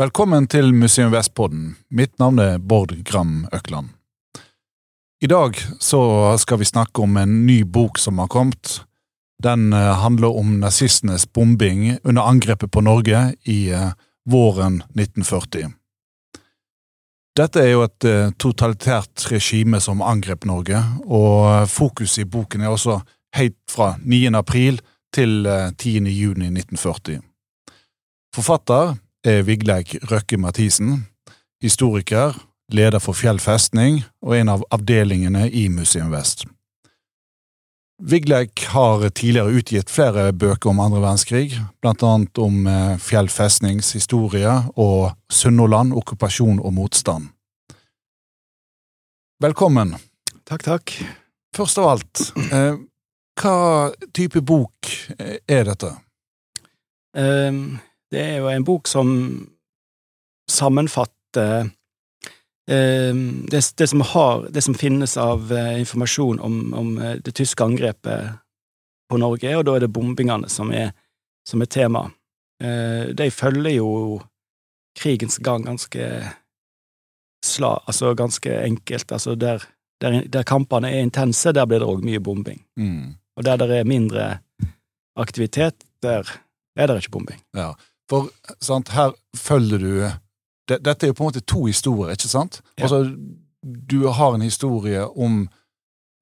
Velkommen til Museum Vestpodden. Mitt navn er Bård Gram Økland. I dag så skal vi snakke om en ny bok som har kommet. Den eh, handler om nazistenes bombing under angrepet på Norge i eh, våren 1940. Dette er jo et eh, totalitært regime som angrep Norge, og fokuset i boken er også helt fra 9. april til 10. juni 1940. Forfatter er Vigleik Røkke Mathisen, historiker, leder for Fjell festning og en av avdelingene i Museum Vest. Vigleik har tidligere utgitt flere bøker om andre verdenskrig, blant annet om eh, Fjell festnings historie og Sunnhordland, okkupasjon og motstand. Velkommen. Takk, takk. Først av alt, eh, hva type bok er dette? Um, det er jo en bok som sammenfatter eh, det, det, som har, det, som finnes av eh, informasjon om, om, eh, det tyske angrepet på Norge, og da er det bombingene som er, som er tema. De følger jo krigens gang ganske sla, altså ganske enkelt. Altså der, der, der kampene er intense, der blir det òg mye bombing. Mm. Og der det er mindre aktivitet, der er det ikke bombing. Ja. For sant, her følger du det, Dette er jo på en måte to historier, ikke sant? Ja. Altså, du har en historie om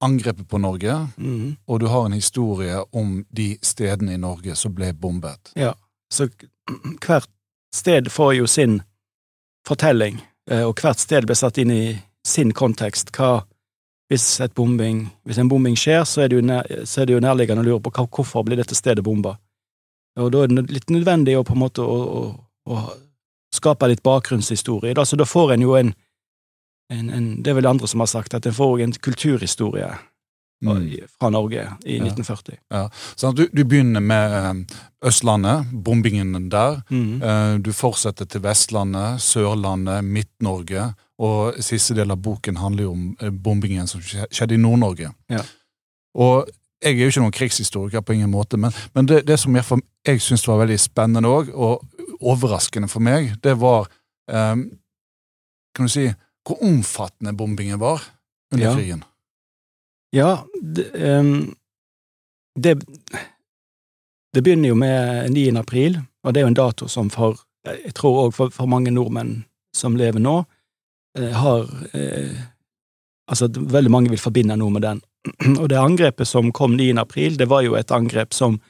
angrepet på Norge, mm. og du har en historie om de stedene i Norge som ble bombet. Ja, så hvert sted får jo sin fortelling, eh, og hvert sted blir satt inn i sin kontekst. Hva hvis, bombing, hvis en bombing skjer, så er det jo, nær, det jo nærliggende å lure på hvorfor blir dette stedet bomba. Og da er det litt nødvendig å på en måte å, å, å skape litt bakgrunnshistorie. Da. Så da får en jo en, en, en, Det er vel andre som har sagt at en får en kulturhistorie mm. fra Norge i ja. 1940. Ja. Sånn du, du, begynner med eh, Østlandet, bombingen der. Mm. Eh, du fortsetter til Vestlandet, Sørlandet, Midt-Norge. Og siste del av boken handler jo om eh, bombingen som skjedde i Nord-Norge. Ja. Og jeg er jo ikke noen krigshistoriker på ingen måte, men, men det, det, som jeg, jeg syns var veldig spennende òg, og overraskende for meg, det var um, Kan du si hvor omfattende bombingen var under ja. krigen? Ja, det, um, det, det begynner jo med 9. april, og det er jo en dato som for jeg tror òg for, for, mange nordmenn som lever nå, eh, har eh, Altså, veldig mange vil forbinde noe med den. Og det angrepet som kom 9. april, det var jo et angrep som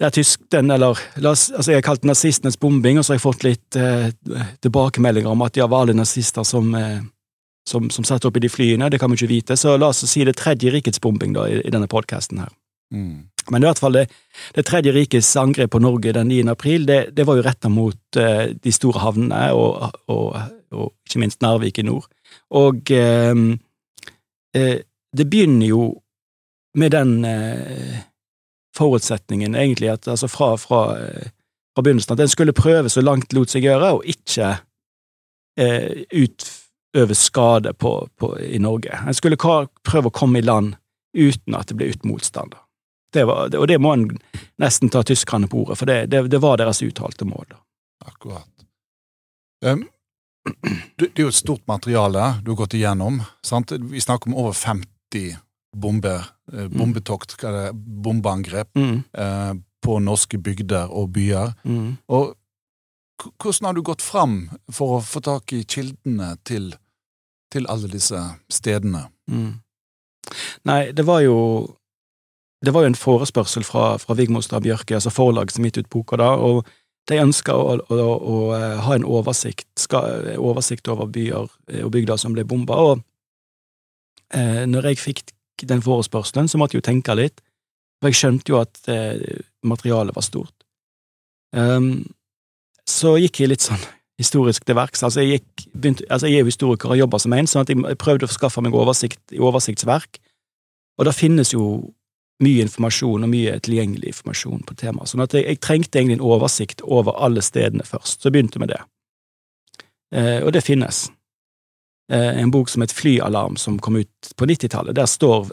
det er tysk, den, eller altså Jeg har kalt det nazistenes bombing, og så har jeg fått litt eh, tilbakemeldinger om at ja, var alle nazister som, eh, som, som satt opp i de flyene, det kan vi ikke vite, så la oss si det tredje rikets bombing da, i, i denne podkasten her. Mm. Men i hvert fall det, det, tredje rikets angrep på Norge den 9. april, det, det var jo retta mot eh, de store havnene, og, og, og, ikke minst Narvik i nord. Og eh, eh det begynner jo med den eh, forutsetningen, egentlig, at altså fra, fra, eh, fra, begynnelsen, at den skulle prøve så langt lot seg gjøre, og ikke eh, utøve skade på, på, i Norge. En skulle prøve å komme i land uten at det ble uten motstand. Det var, og det må en nesten ta tyskerne på ordet, for det, det, det var deres uttalte mål. Da. Akkurat. Um, det, er jo et stort materiale du har gått igjennom. Sant? Vi snakker om over 50 90 bomber, eh, mm. bombetokt, bombeangrep, mm. eh, på norske bygder og byer. Mm. Og hvordan har du gått fram for å få tak i kildene til, til alle disse stedene? Mm. Nei, det var jo det var jo en forespørsel fra, fra Vigmostad Bjørke, altså forlaget som gitt ut boka da, og de ønska å, å, å, å, eh, ha en oversikt, skal, oversikt over byer og bygder som ble bomba, og eh, når jeg fikk den forespørselen, så måtte jeg jo tenke litt, for jeg skjønte jo at eh, materialet var stort. Um, så gikk jeg litt sånn historisk til verks. Altså, jeg, begynte, altså, jeg er jo historiker og jobba som en, sånn at jeg prøvde å skaffe meg oversikt, i oversiktsverk, og det finnes jo mye informasjon og mye tilgjengelig informasjon på temaet, sånn at jeg, jeg, trengte egentlig en oversikt over alle stedene først, så begynte vi med det. Eh, og det finnes. Eh, en bok som het Flyalarm, som kom ut på 90-tallet. Der står,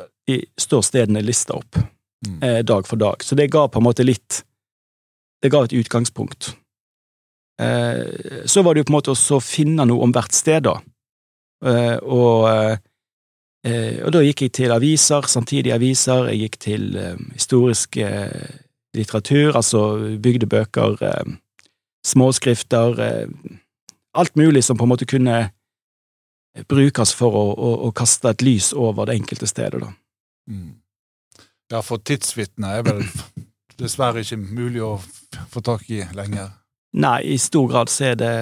står, stedene lista opp mm. Eh, dag for dag. Så det ga på en måte litt Det ga et utgangspunkt. Eh, så var det jo på en måte å finne noe om hvert sted, da. Eh, og, eh, og da gikk jeg til aviser, samtidige aviser, jeg gikk til eh, historisk eh, litteratur, altså bygdebøker, eh, småskrifter, alt mulig som på en måte kunne brukes for å, å, å kaste et lys over det enkelte stedet. Mm. Ja, for tidsvitner er vel dessverre ikke mulig å få tak i lenger. Nei, i stor grad så er det,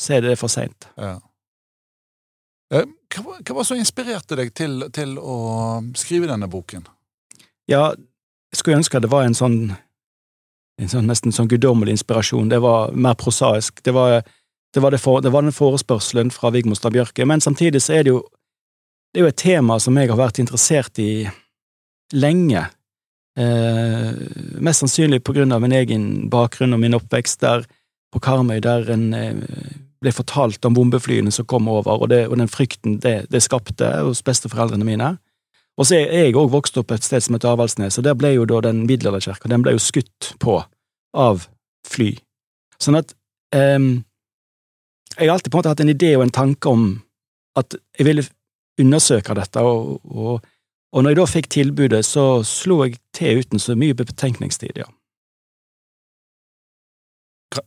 så er det for seint. Ja. Eh, hva, hva var det som inspirerte deg til, til, å skrive denne boken? Ja, jeg skulle ønske det var en sånn, en sånn nesten sånn guddommelig inspirasjon. Det var mer prosaisk. Det var, det var, det for, det var den forespørselen fra Vigmostad Bjørke, men samtidig så er det jo det er jo et tema som jeg har vært interessert i lenge. Eh, mest sannsynlig på grunn av min egen bakgrunn og min oppvekst der på Karmøy, der en eh, ble fortalt om bombeflyene som kom over, og, det, og den frykten det, det, skapte hos besteforeldrene mine. Og så er jeg òg vokst opp et sted som heter Avaldsnes, og der ble jo da den middelalderkirka den skutt på av fly. Sånn at um, Jeg har alltid på en måte hatt en idé og en tanke om at jeg ville undersøke dette, og, og, og når jeg da fikk tilbudet, så slo jeg til uten så mye betenkningstid, ja.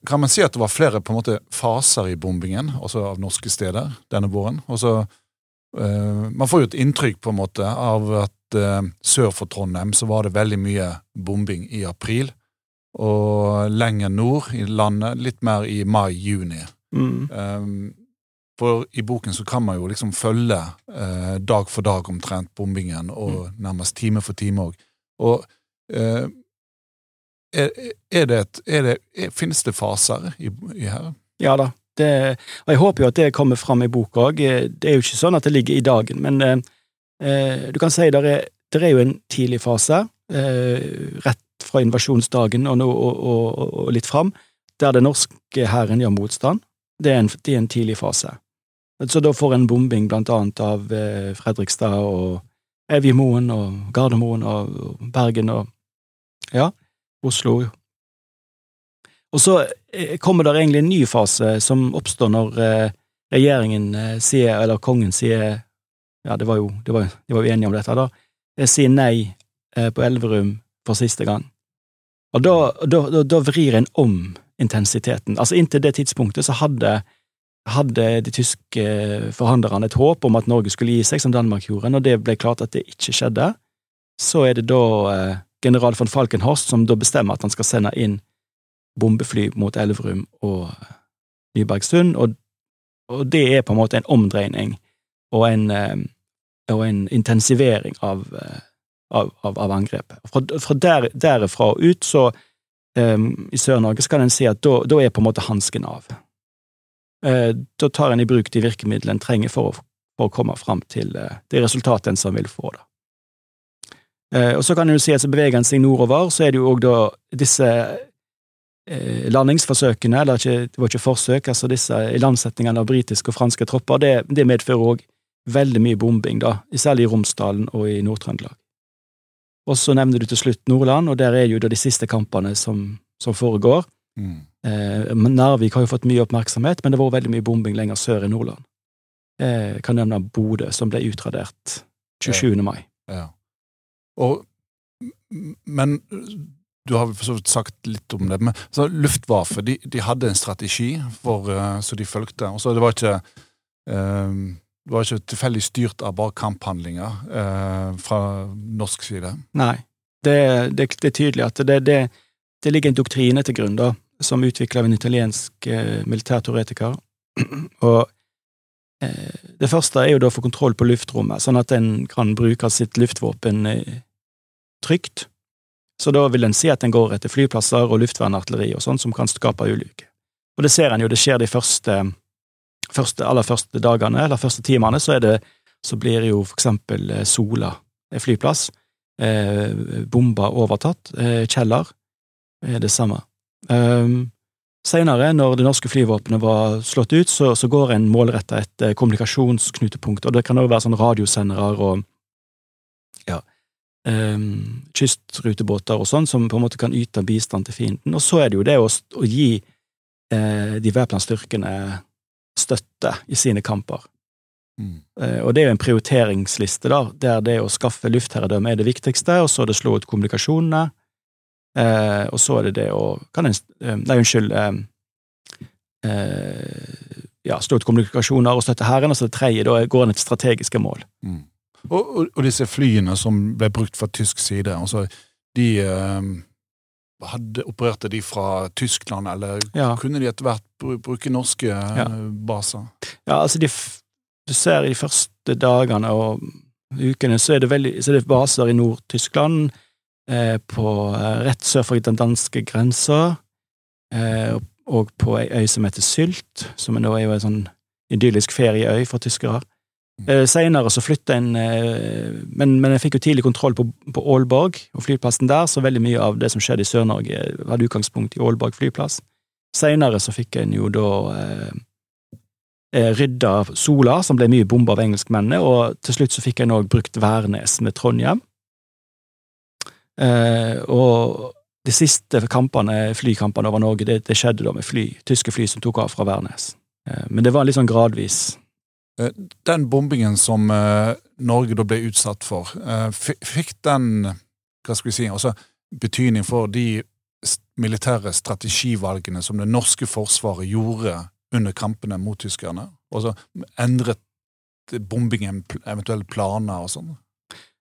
Kan man si at det var flere på en måte faser i bombingen, også av norske steder, denne våren? Også, øh, man får jo et inntrykk på en måte av at øh, sør for Trondheim så var det veldig mye bombing i april, og lenger nord i landet litt mer i mai-juni. Mm. Um, for i boken så kan man jo liksom følge uh, dag for dag omtrent bombingen, og mm. nærmest time for time òg. Og er, er det et, er det, er, Finnes det faser i, i her? Ja da, det, og jeg håper jo at det kommer fram i boka òg. Det er jo ikke sånn at det ligger i dagen, men eh, eh du kan si det er, er, jo en tidlig fase, eh, rett fra invasjonsdagen og, og, og, og litt fram, der den norske hæren gjør motstand. Det er, en, det er, en, tidlig fase. Så da får en bombing blant annet av eh, Fredrikstad og Evjemoen og Gardermoen og Bergen og ja. Oslo. Og så eh, kommer det egentlig en ny fase som oppstår når eh, regjeringen eh, sier, eller kongen sier, ja, det var jo, det var, de var jo enige om dette, da, sier nei på Elverum for siste gang. Og da, da, da, da vrir en om intensiteten. Altså Inntil det tidspunktet så hadde, hadde de tyske forhandlerne et håp om at Norge skulle gi seg, som Danmark gjorde. Når det ble klart at det ikke skjedde, så er det da general von Falkenhorst, som da bestemmer at han skal sende inn bombefly mot Elverum og Nybergsund, og, og det er på en måte en omdreining og en, eh, og en intensivering av, eh, av, av, av angrepet. Fra, fra der, derifra og ut, så i Sør-Norge, så kan en si at da, er på en måte hansken av. Uh, da tar en i bruk de virkemidlene en trenger for å, for å komme fram til uh, det resultatet en som vil få. da. Eh, og så kan en jo si at så beveger en seg nordover, så er det jo òg da disse eh, landingsforsøkene, eller ikke, det var ikke forsøk, altså disse ilandsettingene av britiske og franske tropper, det, det medfører òg veldig mye bombing, da, særlig i Romsdalen og i Nord-Trøndelag. Og så nevner du til slutt Nordland, og der er jo da de siste kampene som, som foregår. Mm. Eh, Narvik har jo fått mye oppmerksomhet, men det var veldig mye bombing lenger sør i Nordland. Eh, jeg kan nevne Bodø, som ble utradert 27. Ja. mai. Ja. Og, men du har for så vidt sagt litt om det. Men så Luftwaffe de, de hadde en strategi for, uh, så de fulgte. og så Det var ikke uh, det var ikke tilfeldig styrt av bare kamphandlinger eh, fra norsk side. Nei, det, det, det er tydelig at det, det, ligger en doktrine til grunn, da, som utvikla en italiensk militærteoretiker. og det første er jo da å få kontroll på luftrommet, sånn at en kan bruke sitt luftvåpen trygt, så da vil en si at en går etter flyplasser og luftvernartilleri og sånn som kan skape ulykker. Og det ser en jo, det skjer de første, første, aller første dagene, eller første timene, så, det, så blir jo for eksempel eh, Sola flyplass eh, bomba overtatt, eh, Kjeller er det samme. Um, Senere, når det norske flyvåpenet var slått ut, så, så går en målretta et kommunikasjonsknutepunkt, og det kan også være sånn radiosendere og ja, um, kystrutebåter og sånn, som på en måte kan yte bistand til fienden. Og så er det jo det å, å gi eh, de væpna styrkene støtte i sine kamper. Mm. Eh, og det er jo en prioriteringsliste, da, der det å skaffe luftherredømme er det viktigste, og så er det slå ut kommunikasjonene, eh, og så er det det å kan en, eh, Nei, unnskyld eh, eh, Ja, slå ut kommunikasjoner og støtte hæren, og så det tredje, da går en et strategiske mål. Mm. Og, og, og disse flyene som ble brukt fra tysk side, altså de eh, hadde, Opererte de fra Tyskland, eller Ja. kunne de etter hvert bruke norske eh, Ja. baser? Ja, altså, de, du ser i de første dagene og ukene, så er det, veldig, så er det baser i Nord-Tyskland, eh, på eh, rett sør for den danske grensa, eh, og- på ei øy som heter Sylt, som nå er jo en sånn idyllisk ferieøy for tyskere. Eh, Seinere så flytta en eh, men, men jeg fikk jo tidlig kontroll på, på Aalborg og flyplassen der, så veldig mye av det som skjedde i Sør-Norge, hadde utgangspunkt i Aalborg flyplass. Seinere så fikk en jo da eh, eh, rydda Sola, som ble mye bomba av engelskmennene, og til slutt så fikk en òg brukt Værnes med Trondheim. Eh, og de siste kampene, flykampene over Norge, det, det skjedde da med fly, tyske fly som tok av fra Værnes. Eh, men det var litt sånn gradvis. Eh, Den bombingen som eh, Norge da ble utsatt for, eh, fikk den hva skal vi si, altså betydning for de militære strategivalgene som det norske forsvaret gjorde under kampene mot tyskerne? Altså endret bombingen eventuelle planer og sånn?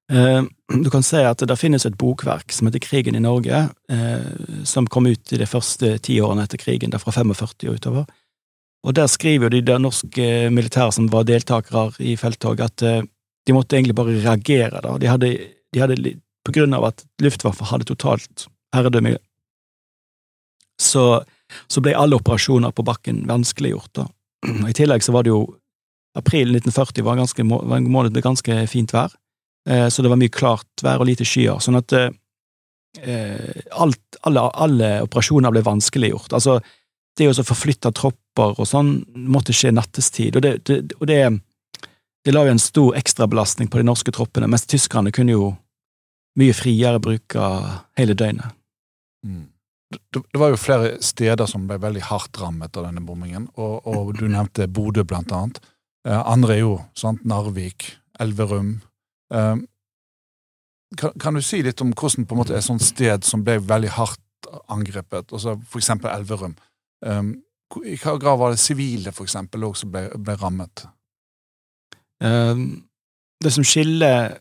Du kan si at det finnes et bokverk som heter Krigen i Norge, som kom ut i de første ti årene etter krigen, der fra 45 og utover. Og der skriver jo de der norske militære som var deltakere i felttog, at eh, de måtte egentlig bare reagere. da. De hadde, de hadde på grunn av at Luftwaffe hadde totalt herredømme, så, så ble alle operasjoner på bakken vanskeliggjort. da. I tillegg så var det jo April 1940 var, ganske, var en måned med ganske fint vær. Eh, Så det var mye klart vær og lite skyer, sånn at eh, eh, alt, alle, alle operasjoner ble vanskeliggjort. Altså, det å forflytte tropper og sånn måtte skje nattestid, og det, det, og det, det la jo en stor ekstrabelastning på de norske troppene, mens tyskerne kunne jo mye friere bruke hele døgnet. Mm. Det, det var jo flere steder som ble veldig hardt rammet av denne bombingen, og, og du nevnte Bodø blant annet. Eh, andre er jo sant, Narvik, Elverum. Eh, kan, kan du si litt om hvordan på en måte et sånt sted som ble veldig hardt angrepet, altså for eksempel Elverum, eh, i hva grad var det sivile for eksempel også ble, ble rammet? Eh, Det som skiller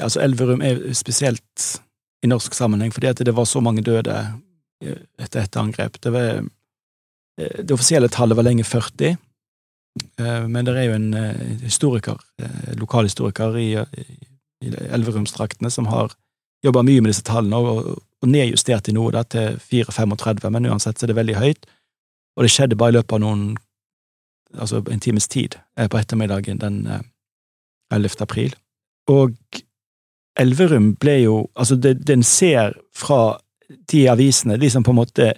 altså Elverum er spesielt i norsk sammenheng, fordi at det var så mange døde etter et angrep. Det, var, eh, det offisielle tallet var lenge 40, eh, men det er jo en eh, historiker, lokalhistoriker i, i Elverumsdraktene som har jobba mye med disse tallene, og, og nedjustert de noe da, til 4-35, men uansett så er det veldig høyt. Og det skjedde bare i løpet av noen altså en times tid eh, på ettermiddagen den eh, 11. april. Og Elverum ble jo Altså, det, den ser fra de avisene, de som på en måte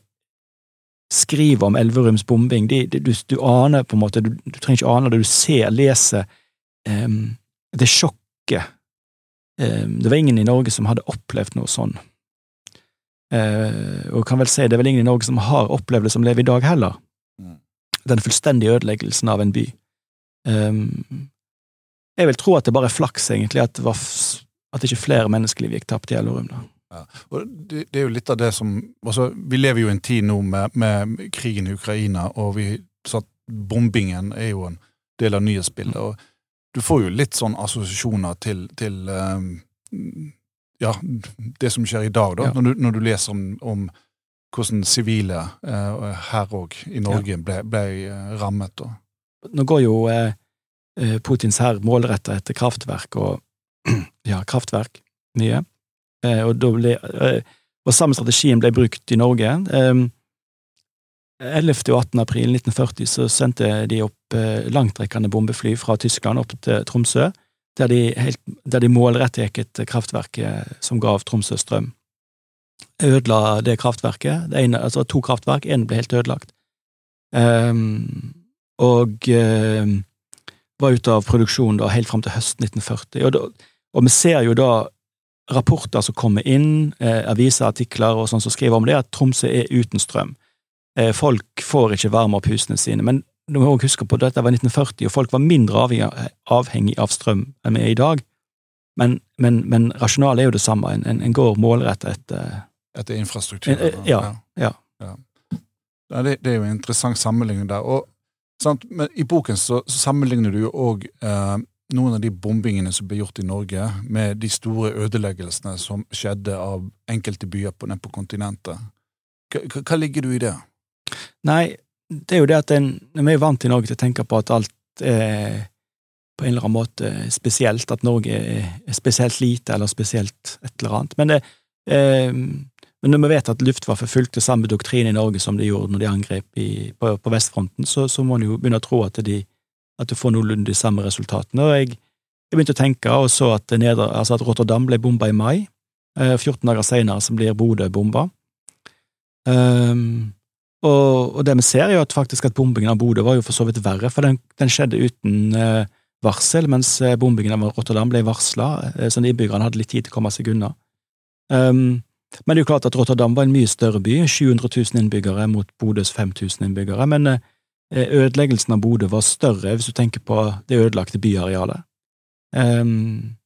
skriver om Elverums bombing, de, de, du, du aner på en måte Du, du trenger ikke ane det, du ser, leser um, det sjokket. Em, det var ingen i Norge som hadde opplevd noe sånn. Eh, og kan vel si det er vel ingen i Norge som har opplevd det som lever i dag heller. Mm. Den fullstendige ødeleggelsen av en by. Jeg vil tro at det bare er flaks, egentlig, at, det var at ikke flere menneskeliv gikk tapt i Elverum. Ja. Og det, det er jo litt av det som altså, Vi lever jo i en tid nå med, med krigen i Ukraina, og vi, så at bombingen er jo en del av nyhetsbildet. og Du får jo litt sånn assosiasjoner til, til eh, ja, det som skjer i dag, da, Ja. når, du, når du leser om, om hvordan sivile eh, her òg i Norge ble, ble eh, rammet. Da. Nå går jo eh, eh, Putins hær målretta etter kraftverk og ja, kraftverk mye. Eh, og, ble, eh, og samme strategien ble brukt i Norge. Eh, 11. og 18. april 1940 så sendte de opp eh, langtrekkende bombefly fra Tyskland opp til Tromsø, der de, helt, der de målrettet gikk et kraftverk eh, som gav Tromsø strøm. Ødela det kraftverket. Det ene, altså to kraftverk, én ble helt ødelagt. Um, og um, var ute av produksjon da helt fram til høsten 1940. Og, da, og vi ser jo da rapporter som kommer inn, eh, aviser, artikler og sånn som skriver om det, at Tromsø er uten strøm. Eh, folk får ikke varme opp husene sine. Men du må også huske på at dette var 1940, og folk var mindre avhengig av strøm enn vi er i dag. Men, men, men rasjonalet er jo det samme. En, en, en går målrettet etter Etter infrastruktur? Ja. ja. ja. ja det, det, er jo en interessant sammenligning der. Og, Men i boken så, så sammenligner du jo òg eh, noen av de bombingene som ble gjort i Norge, med de store ødeleggelsene som skjedde av enkelte byer på, på kontinentet. Hva, hva, ligger du i det? Nei, det er jo det at en, vi er vant i Norge til å tenke på at alt er på en eller annen måte spesielt, at Norge er spesielt lite eller spesielt et eller annet. Men, det, eh, men når vi vet at Luftwaffe fulgte samme doktrin i Norge som de gjorde når de angrep i, på, på, vestfronten, så, så må en jo begynne å tro at, de, at du får noenlunde de samme resultatene. Og jeg, jeg, begynte å tenke og så at, neder, altså at Rotterdam ble bomba i mai. Eh, 14 dager senere så blir Bodø bomba. Um, og, og, det vi ser, er jo at faktisk at bombingen av Bodø var jo for så vidt verre, for den, den skjedde uten eh, varsel, mens uh, bombingen av Rotterdam ble varsla, eh, sånn innbyggerne hadde litt tid til å komme seg unna. Um, men det er jo klart at Rotterdam var en mye større by, 700 000 innbyggere mot Bodøs 5000 innbyggere, men ødeleggelsen av Bodø var større hvis du tenker på det ødelagte byarealet. Um,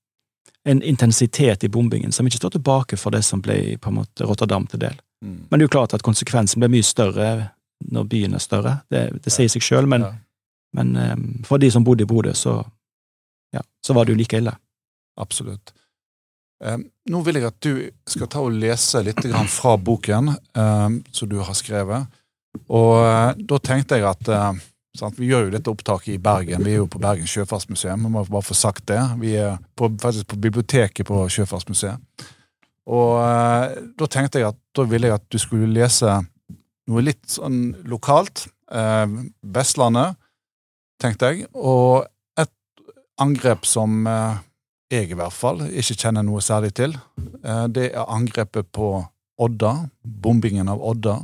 en intensitet i bombingen som ikke står tilbake for det som ble på en måte Rotterdam til del. Mm. Men det er jo klart at konsekvensen blir mye større når byen er større. Det, det sier seg sjøl, men, ja. men um, for de som bodde i Bodø, så, ja, så var det jo like ille. Absolutt. Um, nå vil jeg at du skal ta og lese litt fra boken um, som du har skrevet. Og uh, da tenkte jeg at uh, sant, Vi gjør jo dette opptaket i Bergen. Vi er jo på Bergen sjøfartsmuseum. Vi må bare få sagt det. Vi er på, faktisk på biblioteket på Sjøfartsmuseet. Og eh, da tenkte jeg at da ville jeg at du skulle lese noe litt sånn lokalt. Eh, Vestlandet, tenkte jeg. Og et angrep som eh, jeg i hvert fall ikke kjenner noe særlig til. Eh, det er angrepet på Odda. Bombingen av Odda.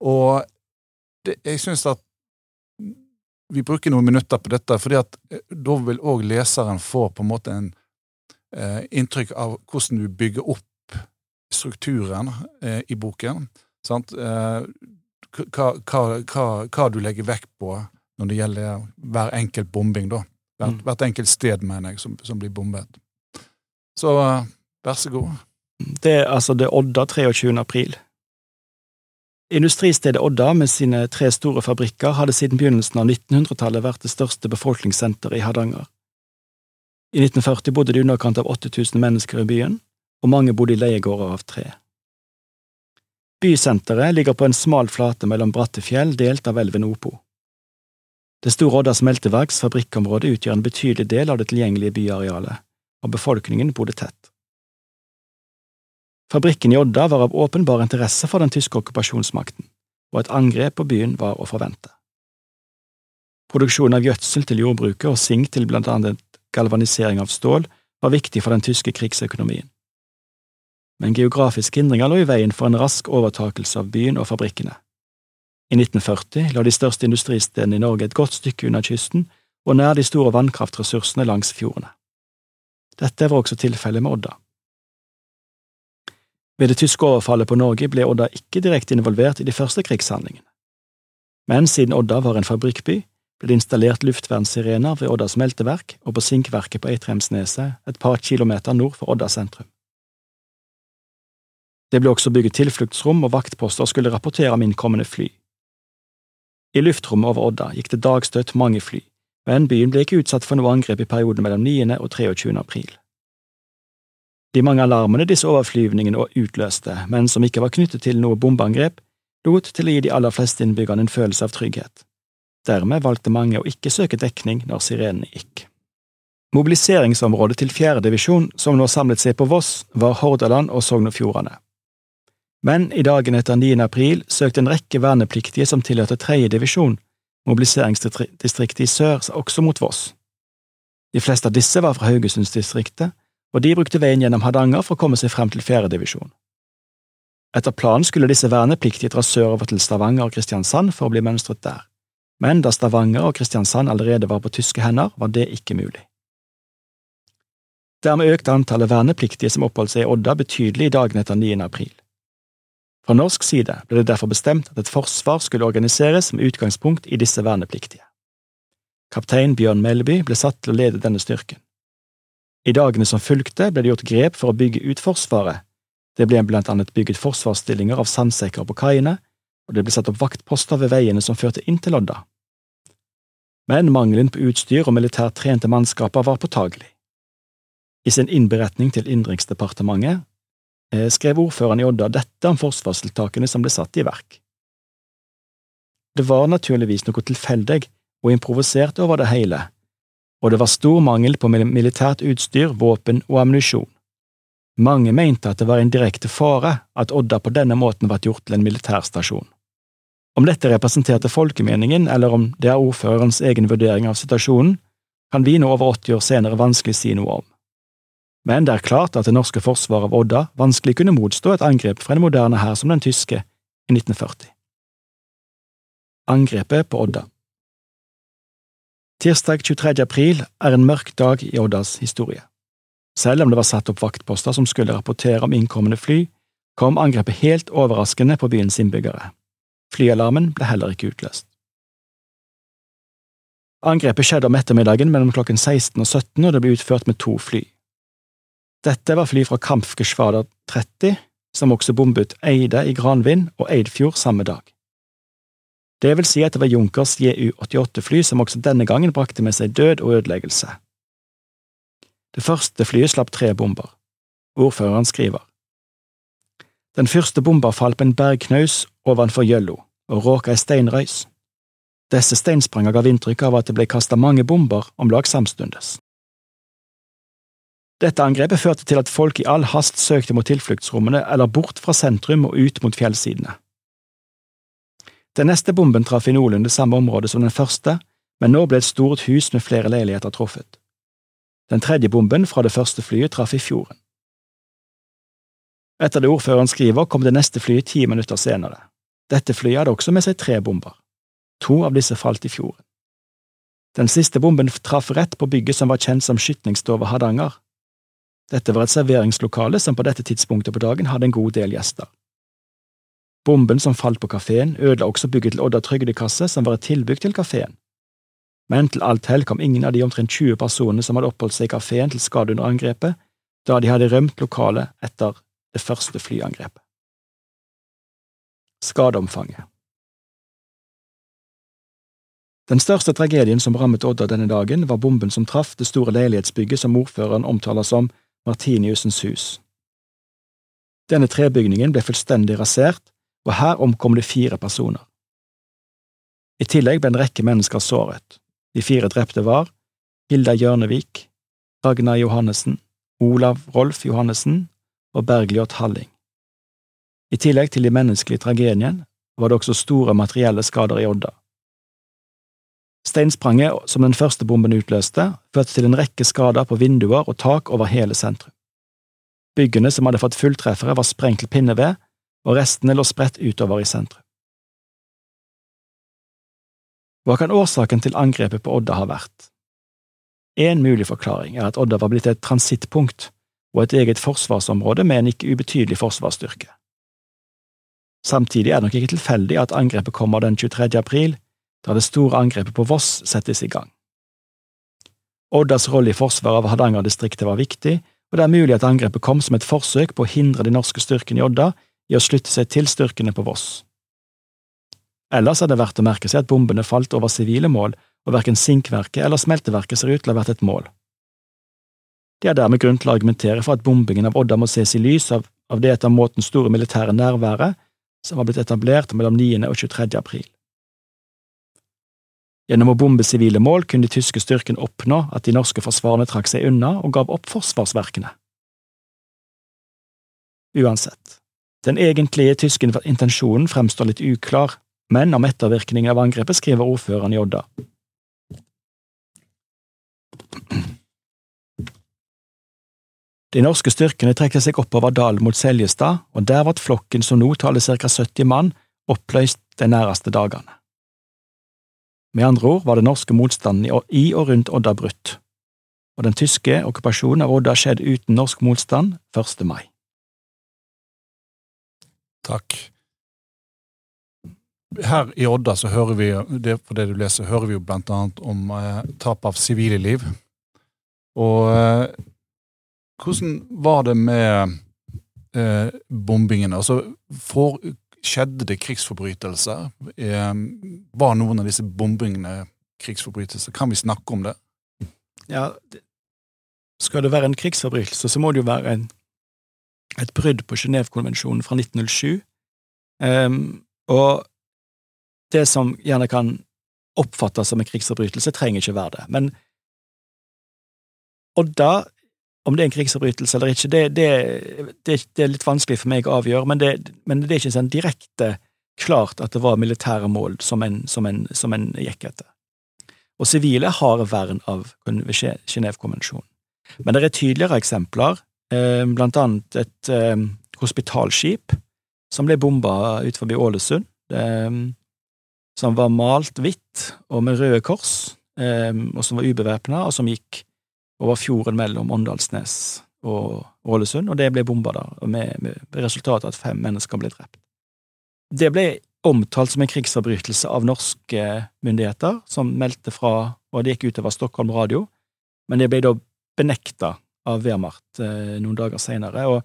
Og det, jeg syns at vi bruker noen minutter på dette, fordi at eh, da vil òg leseren få på en måte en eh, inntrykk av hvordan du bygger opp strukturen eh, i boken. Sant? Eh, hva, hva, hva, hva, du legger vekt på når det gjelder hver enkelt bombing, da. Hvert, mm. hvert enkelt sted, mener jeg, som, som blir bombet. Så vær så god. Det er altså det Odda 23. april. Industristedet Odda med sine tre store fabrikker hadde siden begynnelsen av 1900-tallet vært det største befolkningssenteret i Hardanger. I 1940 bodde det i underkant av 8000 mennesker i byen, og mange bodde i leiegårder av tre. Bysenteret ligger på en smal flate mellom bratte fjell delt av elven Opo. Det store Odda smelteverks fabrikkområde utgjør en betydelig del av det tilgjengelige byarealet, og befolkningen bodde tett. Fabrikken i Odda var av åpenbar interesse for den tyske okkupasjonsmakten, og et angrep på byen var å forvente. Produksjon av gjødsel til jordbruket og sink til blant annet galvanisering av stål var viktig for den tyske krigsøkonomien. Men geografiske hindringer lå i veien for en rask overtakelse av byen og fabrikkene. I 1940 lå de største industristedene i Norge et godt stykke unna kysten og nær de store vannkraftressursene langs fjordene. Dette var også tilfellet med Odda. Ved det tyske overfallet på Norge ble Odda ikke direkte involvert i de første krigshandlingene. Men siden Odda var en fabrikkby, ble det installert luftvernsirener ved Odda smelteverk og på sinkverket på Eitrheimsneset, et par kilometer nord for Odda sentrum. Det ble også bygget tilfluktsrom, og vaktposter skulle rapportere om innkommende fly. I luftrommet over Odda gikk det dagstøtt mange fly, men byen ble ikke utsatt for noe angrep i perioden mellom 9. og 23. april. De mange alarmene disse overflyvningene utløste, men som ikke var knyttet til noe bombeangrep, lot til å gi de aller fleste innbyggerne en følelse av trygghet. Dermed valgte mange å ikke søke dekning når sirenene gikk. Mobiliseringsområdet til fjerde divisjon, som nå samlet seg på Voss, var Hordaland og Sogn og Fjordane. Men i dagen etter 9. april søkte en rekke vernepliktige som tilhørte tredje divisjon, mobiliseringsdistriktet i sør, også mot Voss. De fleste av disse var fra Haugesundsdistriktet, og de brukte veien gjennom Hardanger for å komme seg frem til fjerde divisjon. Etter planen skulle disse vernepliktige dra sørover til Stavanger og Kristiansand for å bli mønstret der men da Stavanger og Kristiansand allerede var på tyske hender, var det ikke mulig. Dermed økte antallet vernepliktige som oppholdt seg i Odda betydelig i dagene etter 9. april. Fra norsk side ble det derfor bestemt at et forsvar skulle organiseres med utgangspunkt i disse vernepliktige. Kaptein Bjørn Melby ble satt til å lede denne styrken. I dagene som fulgte, ble det gjort grep for å bygge ut Forsvaret. Det ble blant annet bygget forsvarsstillinger av sandsekker på kaiene, og det ble satt opp vaktposter ved veiene som førte inn til Odda. Men mangelen på utstyr og militært trente mannskaper var påtagelig. I sin innberetning til Innenriksdepartementet eh, skrev ordføreren i Odda dette om forsvarstiltakene som ble satt i verk. Det var naturligvis noe tilfeldig og improvisert over det hele, og det var stor mangel på militært utstyr, våpen og ammunisjon. Mange mente at det var en direkte fare at Odda på denne måten ble gjort til en militærstasjon. Om dette representerte folkemeningen, eller om det er ordførerens egen vurdering av situasjonen, kan vi nå over 80 år senere vanskelig si noe om men det er klart at det norske forsvaret av Odda vanskelig kunne motstå et angrep fra en moderne hær som den tyske i 1940. Angrepet på Odda Tirsdag 23. april er en mørk dag i Oddas historie. Selv om det var satt opp vaktposter som skulle rapportere om innkommende fly, kom angrepet helt overraskende på byens innbyggere. Flyalarmen ble heller ikke utløst. Angrepet skjedde om ettermiddagen mellom klokken 16 og 17, og det ble utført med to fly. Dette var fly fra Kampfgeschwader 30, som også bombet Eide i Granvin og Eidfjord samme dag. Det vil si at det var Junkers JU-88-fly som også denne gangen brakte med seg død og ødeleggelse. Det første flyet slapp tre bomber. Ordføreren skriver. Den første bomba falt på en bergknaus ovenfor Gjøllo og råka ei steinrøys. Disse steinspranga gav inntrykk av at det ble kasta mange bomber om lag samstundes. Dette angrepet førte til at folk i all hast søkte mot tilfluktsrommene eller bort fra sentrum og ut mot fjellsidene. Den neste bomben traff i noenlunde samme område som den første, men nå ble et stort hus med flere leiligheter truffet. Den tredje bomben fra det første flyet traff i fjorden. Etter det ordføreren skriver, kom det neste flyet ti minutter senere. Dette flyet hadde også med seg tre bomber. To av disse falt i fjorden. Den siste bomben traff rett på bygget som var kjent som Skytningsstova Hardanger, dette var et serveringslokale som på dette tidspunktet på dagen hadde en god del gjester. Bomben som falt på kafeen, ødela også bygget til Odda trygdekasse, som var et tilbygg til kafeen. Men til alt hell kom ingen av de omtrent 20 personene som hadde oppholdt seg i kafeen til skade under angrepet, da de hadde rømt lokalet etter det første flyangrepet. Skadeomfanget Den største tragedien som rammet Odda denne dagen, var bomben som traff det store leilighetsbygget som ordføreren omtaler som Martiniusens hus. Denne trebygningen ble fullstendig rasert, og her omkom det fire personer. I tillegg ble en rekke mennesker såret. De fire drepte var Hilda Hjørnevik, Ragnar Johannessen, Olav Rolf Johannessen og Bergljot Halling. I tillegg til de menneskelige tragedien var det også store materielle skader i Odda. Steinspranget som den første bomben utløste, førte til en rekke skader på vinduer og tak over hele sentrum. Byggene som hadde fått fulltreffere, var sprengt til pinneved, og restene lå spredt utover i sentrum. Hva kan årsaken til angrepet på Odda ha vært? En mulig forklaring er at Odda var blitt et transittpunkt og et eget forsvarsområde med en ikke ubetydelig forsvarsstyrke. Samtidig er det nok ikke tilfeldig at angrepet kommer den 23. april, da det store angrepet på Voss settes i gang. Oddas rolle i forsvaret av Hardanger-distriktet var viktig, og det er mulig at angrepet kom som et forsøk på å hindre de norske styrkene i Odda i å slutte seg til styrkene på Voss. Ellers er det verdt å merke seg at bombene falt over sivile mål, og verken sinkverket eller smelteverket ser ut til å ha vært et mål. Det er dermed grunn til å argumentere for at bombingen av Odda må ses i lys av, av det etter måten store militære nærværet som var blitt etablert mellom 9. og 23. april. Gjennom å bombe sivile mål kunne de tyske styrkene oppnå at de norske forsvarene trakk seg unna og gav opp forsvarsverkene. Uansett, den egentlige tyske intensjonen fremstår litt uklar, men om ettervirkningen av angrepet skriver ordføreren i Odda. De norske styrkene trekker seg oppover dalen mot Seljestad, og der ble flokken som nå taler ca 70 mann, oppløst de næreste dagene. Med andre ord var den norske motstanden i og rundt Odda brutt, og den tyske okkupasjonen av Odda skjedde uten norsk motstand 1. mai. Takk. her i Odda så hører vi, det, på det du leser, hører vi jo blant annet om eh, tap av sivile liv. Og eh, hvordan var det med eh, bombingene? Altså, for, skjedde det krigsforbrytelser? Eh, var noen av disse bombingene krigsforbrytelser? Kan vi snakke om det? Ja, skal det være en krigsforbrytelse, så må det jo være en, et brudd på Genévekonvensjonen fra 1907. Um, ehm, og det som gjerne kan oppfattes som en krigsforbrytelse, trenger ikke være det. Men Odda, om det er en krigsforbrytelse eller ikke, det, det, det, det, er litt vanskelig for meg å avgjøre, men det, men er ikke sånn direkte klart at det var militære mål som en, som en, som en gikk etter. Og sivile har vern av Genévekonvensjonen. Men det er tydeligere eksempler, eh, blant annet et eh, hospitalskip som ble bomba ut forbi Ålesund, eh, som var malt hvitt og med røde kors, og som var ubevæpna, og som gikk over fjorden mellom Åndalsnes og Ålesund, og det ble bomba der, med, med resultatet at fem mennesker ble drept. Det ble omtalt som en krigsforbrytelse av norske myndigheter, som meldte fra, og det gikk utover Stockholm Radio, men det ble da benekta av Wehrmacht eh, noen dager senere, og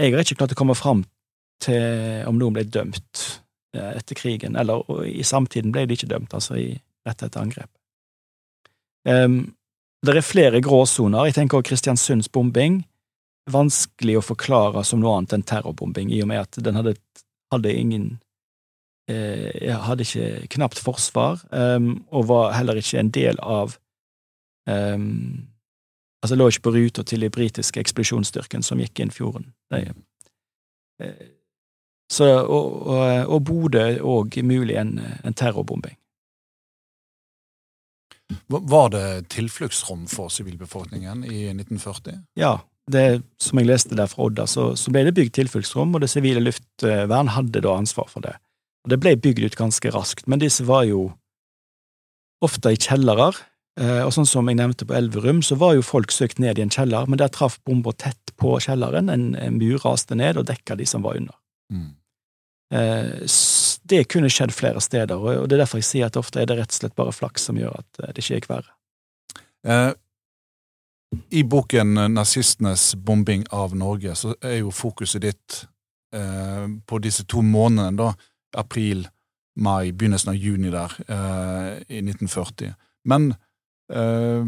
jeg har ikke klart å komme fram til om noen ble dømt eh, etter krigen, eller i samtiden ble de ikke dømt, altså i, rett etter angrep. Um, det er flere gråsoner. Jeg tenker også Kristiansunds bombing. Vanskelig å forklare som noe annet enn terrorbombing, i og med at den hadde, hadde ingen eh, Hadde ikke knapt forsvar, um, og var heller ikke en del av um, Altså lå ikke på ruta til de britiske ekspedisjonsstyrken som gikk inn fjorden. De, eh, så, og, og, og Bodø òg mulig en, en terrorbombing. Var det tilfluktsrom for sivilbefolkningen i 1940? Ja, det, som jeg leste der fra Odda, så, så ble det bygd tilfluktsrom, og det sivile luftvern hadde da ansvar for det. Og Det ble bygd ut ganske raskt, men disse var jo ofte i kjellere, Eh, og sånn som jeg nevnte på Elverum, så var jo folk søkt ned i en kjeller, men der traff bomba tett på kjelleren. En, en mur raste ned og dekka de som var under. Mm. Eh, det kunne skjedd flere steder, og det er derfor jeg sier at ofte er det rett og slett bare flaks som gjør at eh, det ikke gikk verre. Eh, I boken 'Nazistenes bombing av Norge' så er jo fokuset ditt eh, på disse to månedene, da, april, mai, begynnelsen av juni der, eh, i 1940. Men Eh,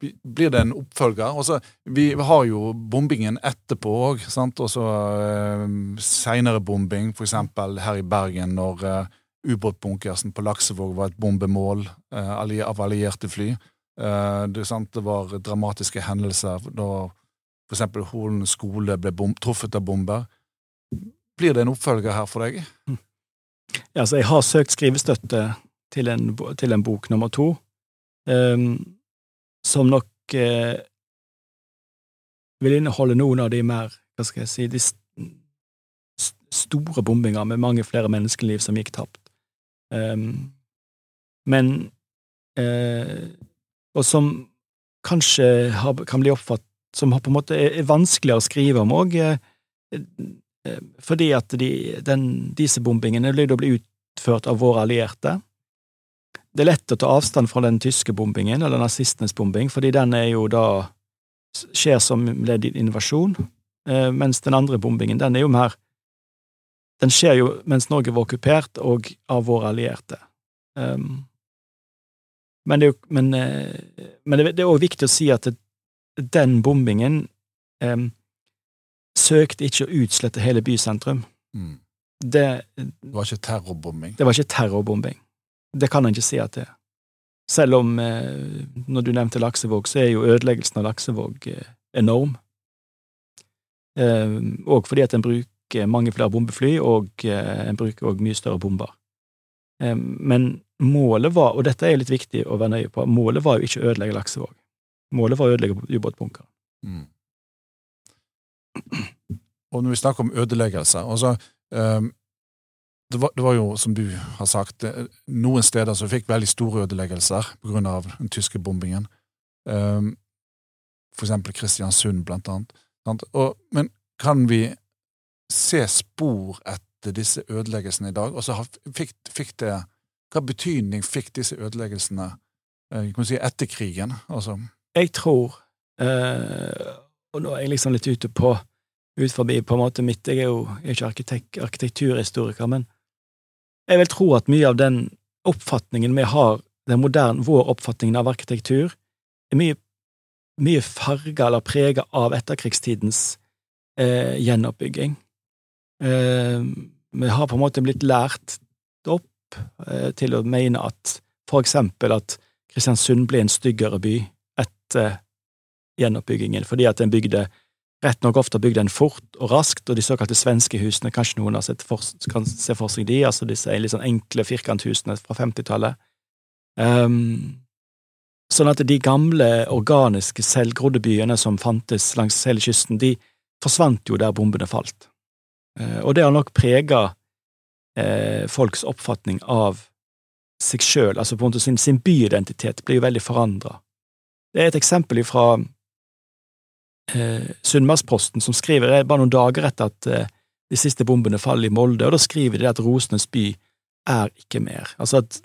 blir det en oppfølger? Også, vi har jo bombingen etterpå òg, og så uh, seinere bombing, eksempel her i Bergen, når uh, ubåtbunkersen på Laksevåg var et bombemål uh, av allierte fly. Uh, det, det, var dramatiske hendelser da eksempel Holen skole ble truffet av bomber. Blir det en oppfølger her for deg? Ja, altså, jeg har søkt skrivestøtte til en, til en bok nummer to um, som nok eh, vil inneholde noen av de mer, hva skal jeg si, de st store bombinger med mange flere menneskeliv som gikk tapt. Um, men eh, Og som kanskje har, kan bli oppfattet som på en måte er vanskeligere å skrive om òg, eh, fordi at de, den, disse bombingene vil da bli utført av våre allierte. Det er lett å ta avstand fra den tyske bombingen, eller nazistenes bombing, fordi den er jo da skjer som ledd i invasjon, eh, mens den andre bombingen, den er jo mer Den skjer jo mens Norge var okkupert, og av våre allierte. Um, men det er jo men, eh, men det er òg viktig å si at den bombingen um, søkte ikke å utslette hele bysentrum. Mm. Det, det var ikke terrorbombing? Det var ikke terrorbombing. Det kan en ikke si at det er. Selv om, eh, når du nevnte Laksevåg, så er jo ødeleggelsen av Laksevåg eh, enorm. Og eh, fordi at en bruker mange flere bombefly, og en bruker òg mye større bomber. Men målet var, og dette er litt viktig å være nøye på, målet var jo ikke å ødelegge Laksevåg. Målet var å ødelegge ubåtbunkeren. Mm. Og når vi snakker om ødeleggelser altså, um, det var, det var, jo, som du har sagt, noen steder som fikk veldig store ødeleggelser av den tyske bombingen. Um, for eksempel Kristiansund, blant annet. Og, men kan vi se spor etter disse ødeleggelsene i dag? Altså, fikk, fikk det, hva betydning fikk disse ødeleggelsene eh, si, etter krigen? Altså? Jeg tror, eh, og nå er jeg liksom litt ute på ut forbi på en måte mitt, jeg er jo ikke arkitekt, arkitekturhistoriker, men jeg vil tro at mye av den oppfatningen vi har, den moderne, vår oppfatning av arkitektur, er mye, mye farga eller prega av etterkrigstidens eh, gjenoppbygging. Eh, vi har på en måte blitt lært opp eh, til å mene at for eksempel at Kristiansund ble en styggere by etter gjenoppbyggingen, fordi at den bygde rett nok ofte bygde den fort og raskt, og de såkalte svenske husene, kanskje noen for, kan se for seg de, altså disse litt sånn enkle firkanthusene fra 50-tallet. Um, ehm, sånn at de gamle, organiske, selvgrodde byene som fantes langs hele kysten, de forsvant jo der bombene falt. Uh, og det har nok prega uh, folks oppfatning av seg sjøl, altså på en måte sin, sin byidentitet blir jo veldig forandra. Det er et eksempel fra eh, Sunnmørsposten, som skriver det bare noen dager etter at eh, de siste bombene faller i Molde, og da skriver de at Rosenes by er ikke mer. Altså at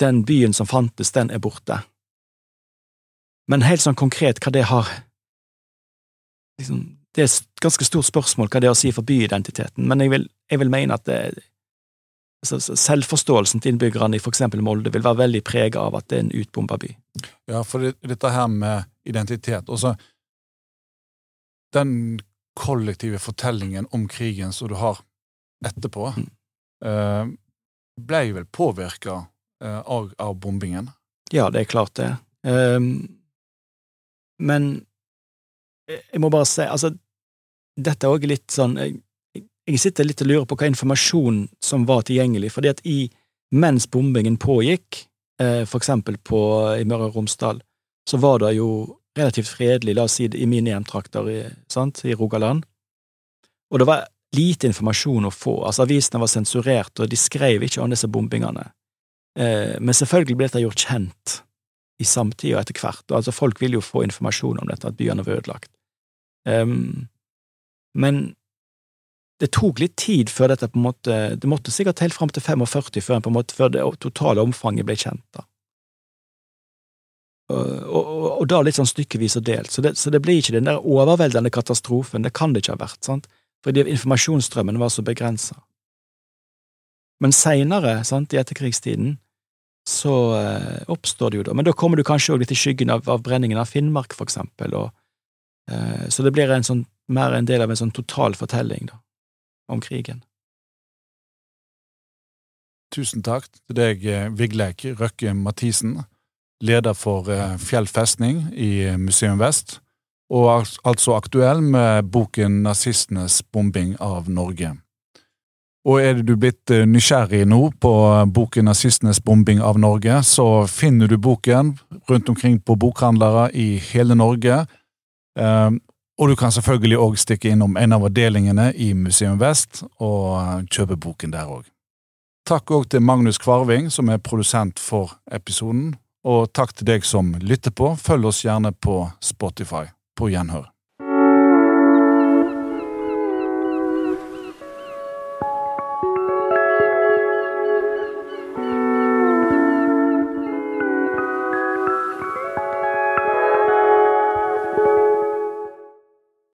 den byen som fantes, den er borte. Men helt sånn konkret hva det har liksom, Det er et ganske stort spørsmål hva det har å si for byidentiteten, men jeg vil, jeg vil mene at det, altså, selvforståelsen til innbyggerne i for eksempel Molde vil være veldig prega av at det er en utbomba by. Ja, for det, dette her med identitet også, Den kollektive fortellingen om krigen som du har etterpå, mm. uh, ble vel påvirka uh, av, av, bombingen? Ja, det er klart det. Um, men jeg må bare si, altså, dette er òg litt sånn jeg, jeg, sitter litt og lurer på hva informasjon som var tilgjengelig, fordi at i, mens bombingen pågikk, eh, for eksempel på, i Møre og Romsdal, så var det jo relativt fredelig, la oss si i mine hjemtrakter i, i Rogaland, og det var lite informasjon å få, altså avisene var sensurert, og de skrev ikke om disse bombingene, eh, men selvfølgelig ble dette gjort kjent i samtida etter hvert, altså folk vil jo få informasjon om dette, at byene var ødelagt. Um, men det tok litt tid før dette på en måte Det måtte sikkert helt fram til 45 før, på en måte, før det totale omfanget ble kjent. da. Og, og, og da litt sånn stykkevis og delt, så det, så det blir ikke den der overveldende katastrofen, det kan det ikke ha vært, sant, fordi informasjonsstrømmen var så begrensa. Men seinere, i etterkrigstiden, så eh, oppstår det jo da, men da kommer du kanskje òg litt i skyggen av, av, brenningen av Finnmark, for eksempel, og, eh, så det blir en sånn mer en del av en sånn total fortelling da, om krigen. Tusen takk til deg, eh, Vigleik Røkke Mathisen, leder for eh, Fjell festning i Museum Vest, og er altså aktuell med boken Nazistenes bombing av Norge. Og er du blitt eh, nysgjerrig nå på boken Nazistenes bombing av Norge, så finner du boken rundt omkring på bokhandlere i hele Norge. Og du kan selvfølgelig òg stikke innom en av avdelingene i Museum Vest og eh, kjøpe boken der òg. Takk òg til Magnus Kvarving, som er produsent for episoden, og takk til deg som lytter på. Følg oss gjerne på Spotify. På gjenhør.